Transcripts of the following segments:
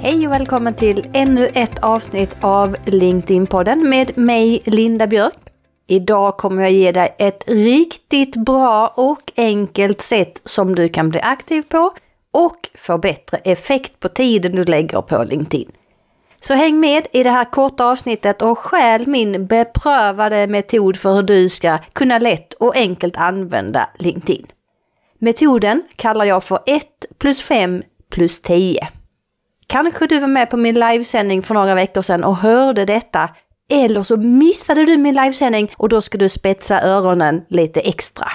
Hej och välkommen till ännu ett avsnitt av LinkedIn-podden med mig Linda Björk. Idag kommer jag ge dig ett riktigt bra och enkelt sätt som du kan bli aktiv på och få bättre effekt på tiden du lägger på LinkedIn. Så häng med i det här korta avsnittet och skäl min beprövade metod för hur du ska kunna lätt och enkelt använda LinkedIn. Metoden kallar jag för 1 plus 5 plus 10. Kanske du var med på min livesändning för några veckor sedan och hörde detta. Eller så missade du min livesändning och då ska du spetsa öronen lite extra.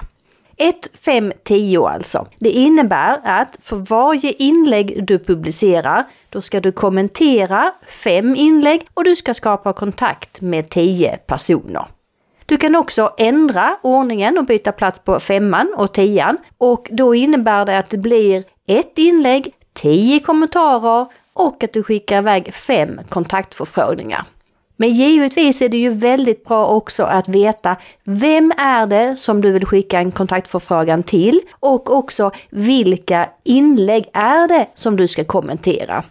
1, 5, 10 alltså. Det innebär att för varje inlägg du publicerar, då ska du kommentera 5 inlägg och du ska skapa kontakt med 10 personer. Du kan också ändra ordningen och byta plats på femman och tian och då innebär det att det blir ett inlägg, 10 kommentarer och att du skickar iväg fem kontaktförfrågningar. Men givetvis är det ju väldigt bra också att veta vem är det som du vill skicka en kontaktförfrågan till och också vilka inlägg är det som du ska kommentera.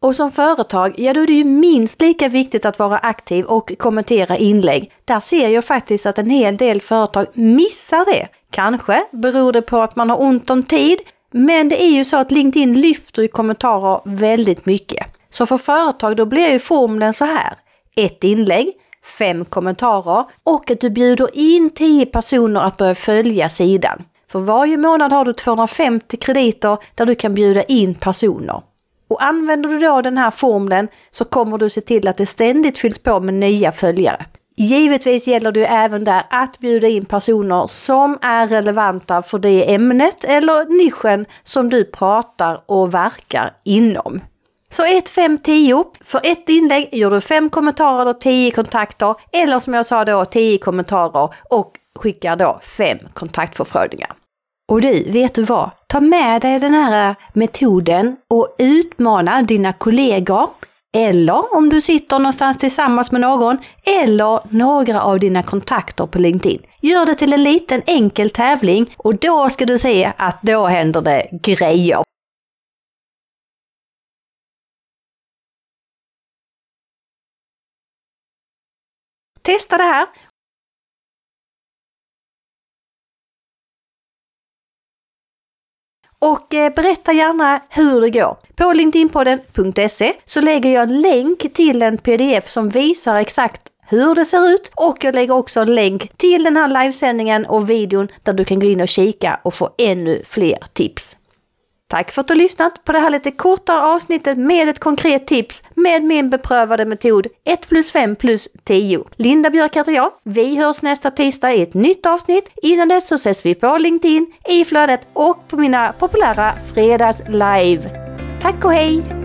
Och som företag, ja då är det ju minst lika viktigt att vara aktiv och kommentera inlägg. Där ser jag faktiskt att en hel del företag missar det. Kanske beror det på att man har ont om tid, men det är ju så att LinkedIn lyfter ju kommentarer väldigt mycket. Så för företag då blir ju formeln så här. Ett inlägg, fem kommentarer och att du bjuder in 10 personer att börja följa sidan. För varje månad har du 250 krediter där du kan bjuda in personer. Och använder du då den här formeln så kommer du se till att det ständigt fylls på med nya följare. Givetvis gäller det ju även där att bjuda in personer som är relevanta för det ämnet eller nischen som du pratar och verkar inom. Så 1, 5, 10. För ett inlägg gör du 5 kommentarer och 10 kontakter. Eller som jag sa då 10 kommentarer och skickar då 5 kontaktförfrågningar. Och du, vet du vad? Ta med dig den här metoden och utmana dina kollegor eller om du sitter någonstans tillsammans med någon eller några av dina kontakter på LinkedIn. Gör det till en liten enkel tävling och då ska du se att då händer det grejer. Testa det här Och eh, berätta gärna hur det går. På linkedinpodden.se så lägger jag en länk till en pdf som visar exakt hur det ser ut och jag lägger också en länk till den här livesändningen och videon där du kan gå in och kika och få ännu fler tips. Tack för att du har lyssnat på det här lite kortare avsnittet med ett konkret tips med min beprövade metod 1 plus 5 plus 10. Linda Björk heter jag. Vi hörs nästa tisdag i ett nytt avsnitt. Innan dess så ses vi på LinkedIn, i flödet och på mina populära fredags live. Tack och hej!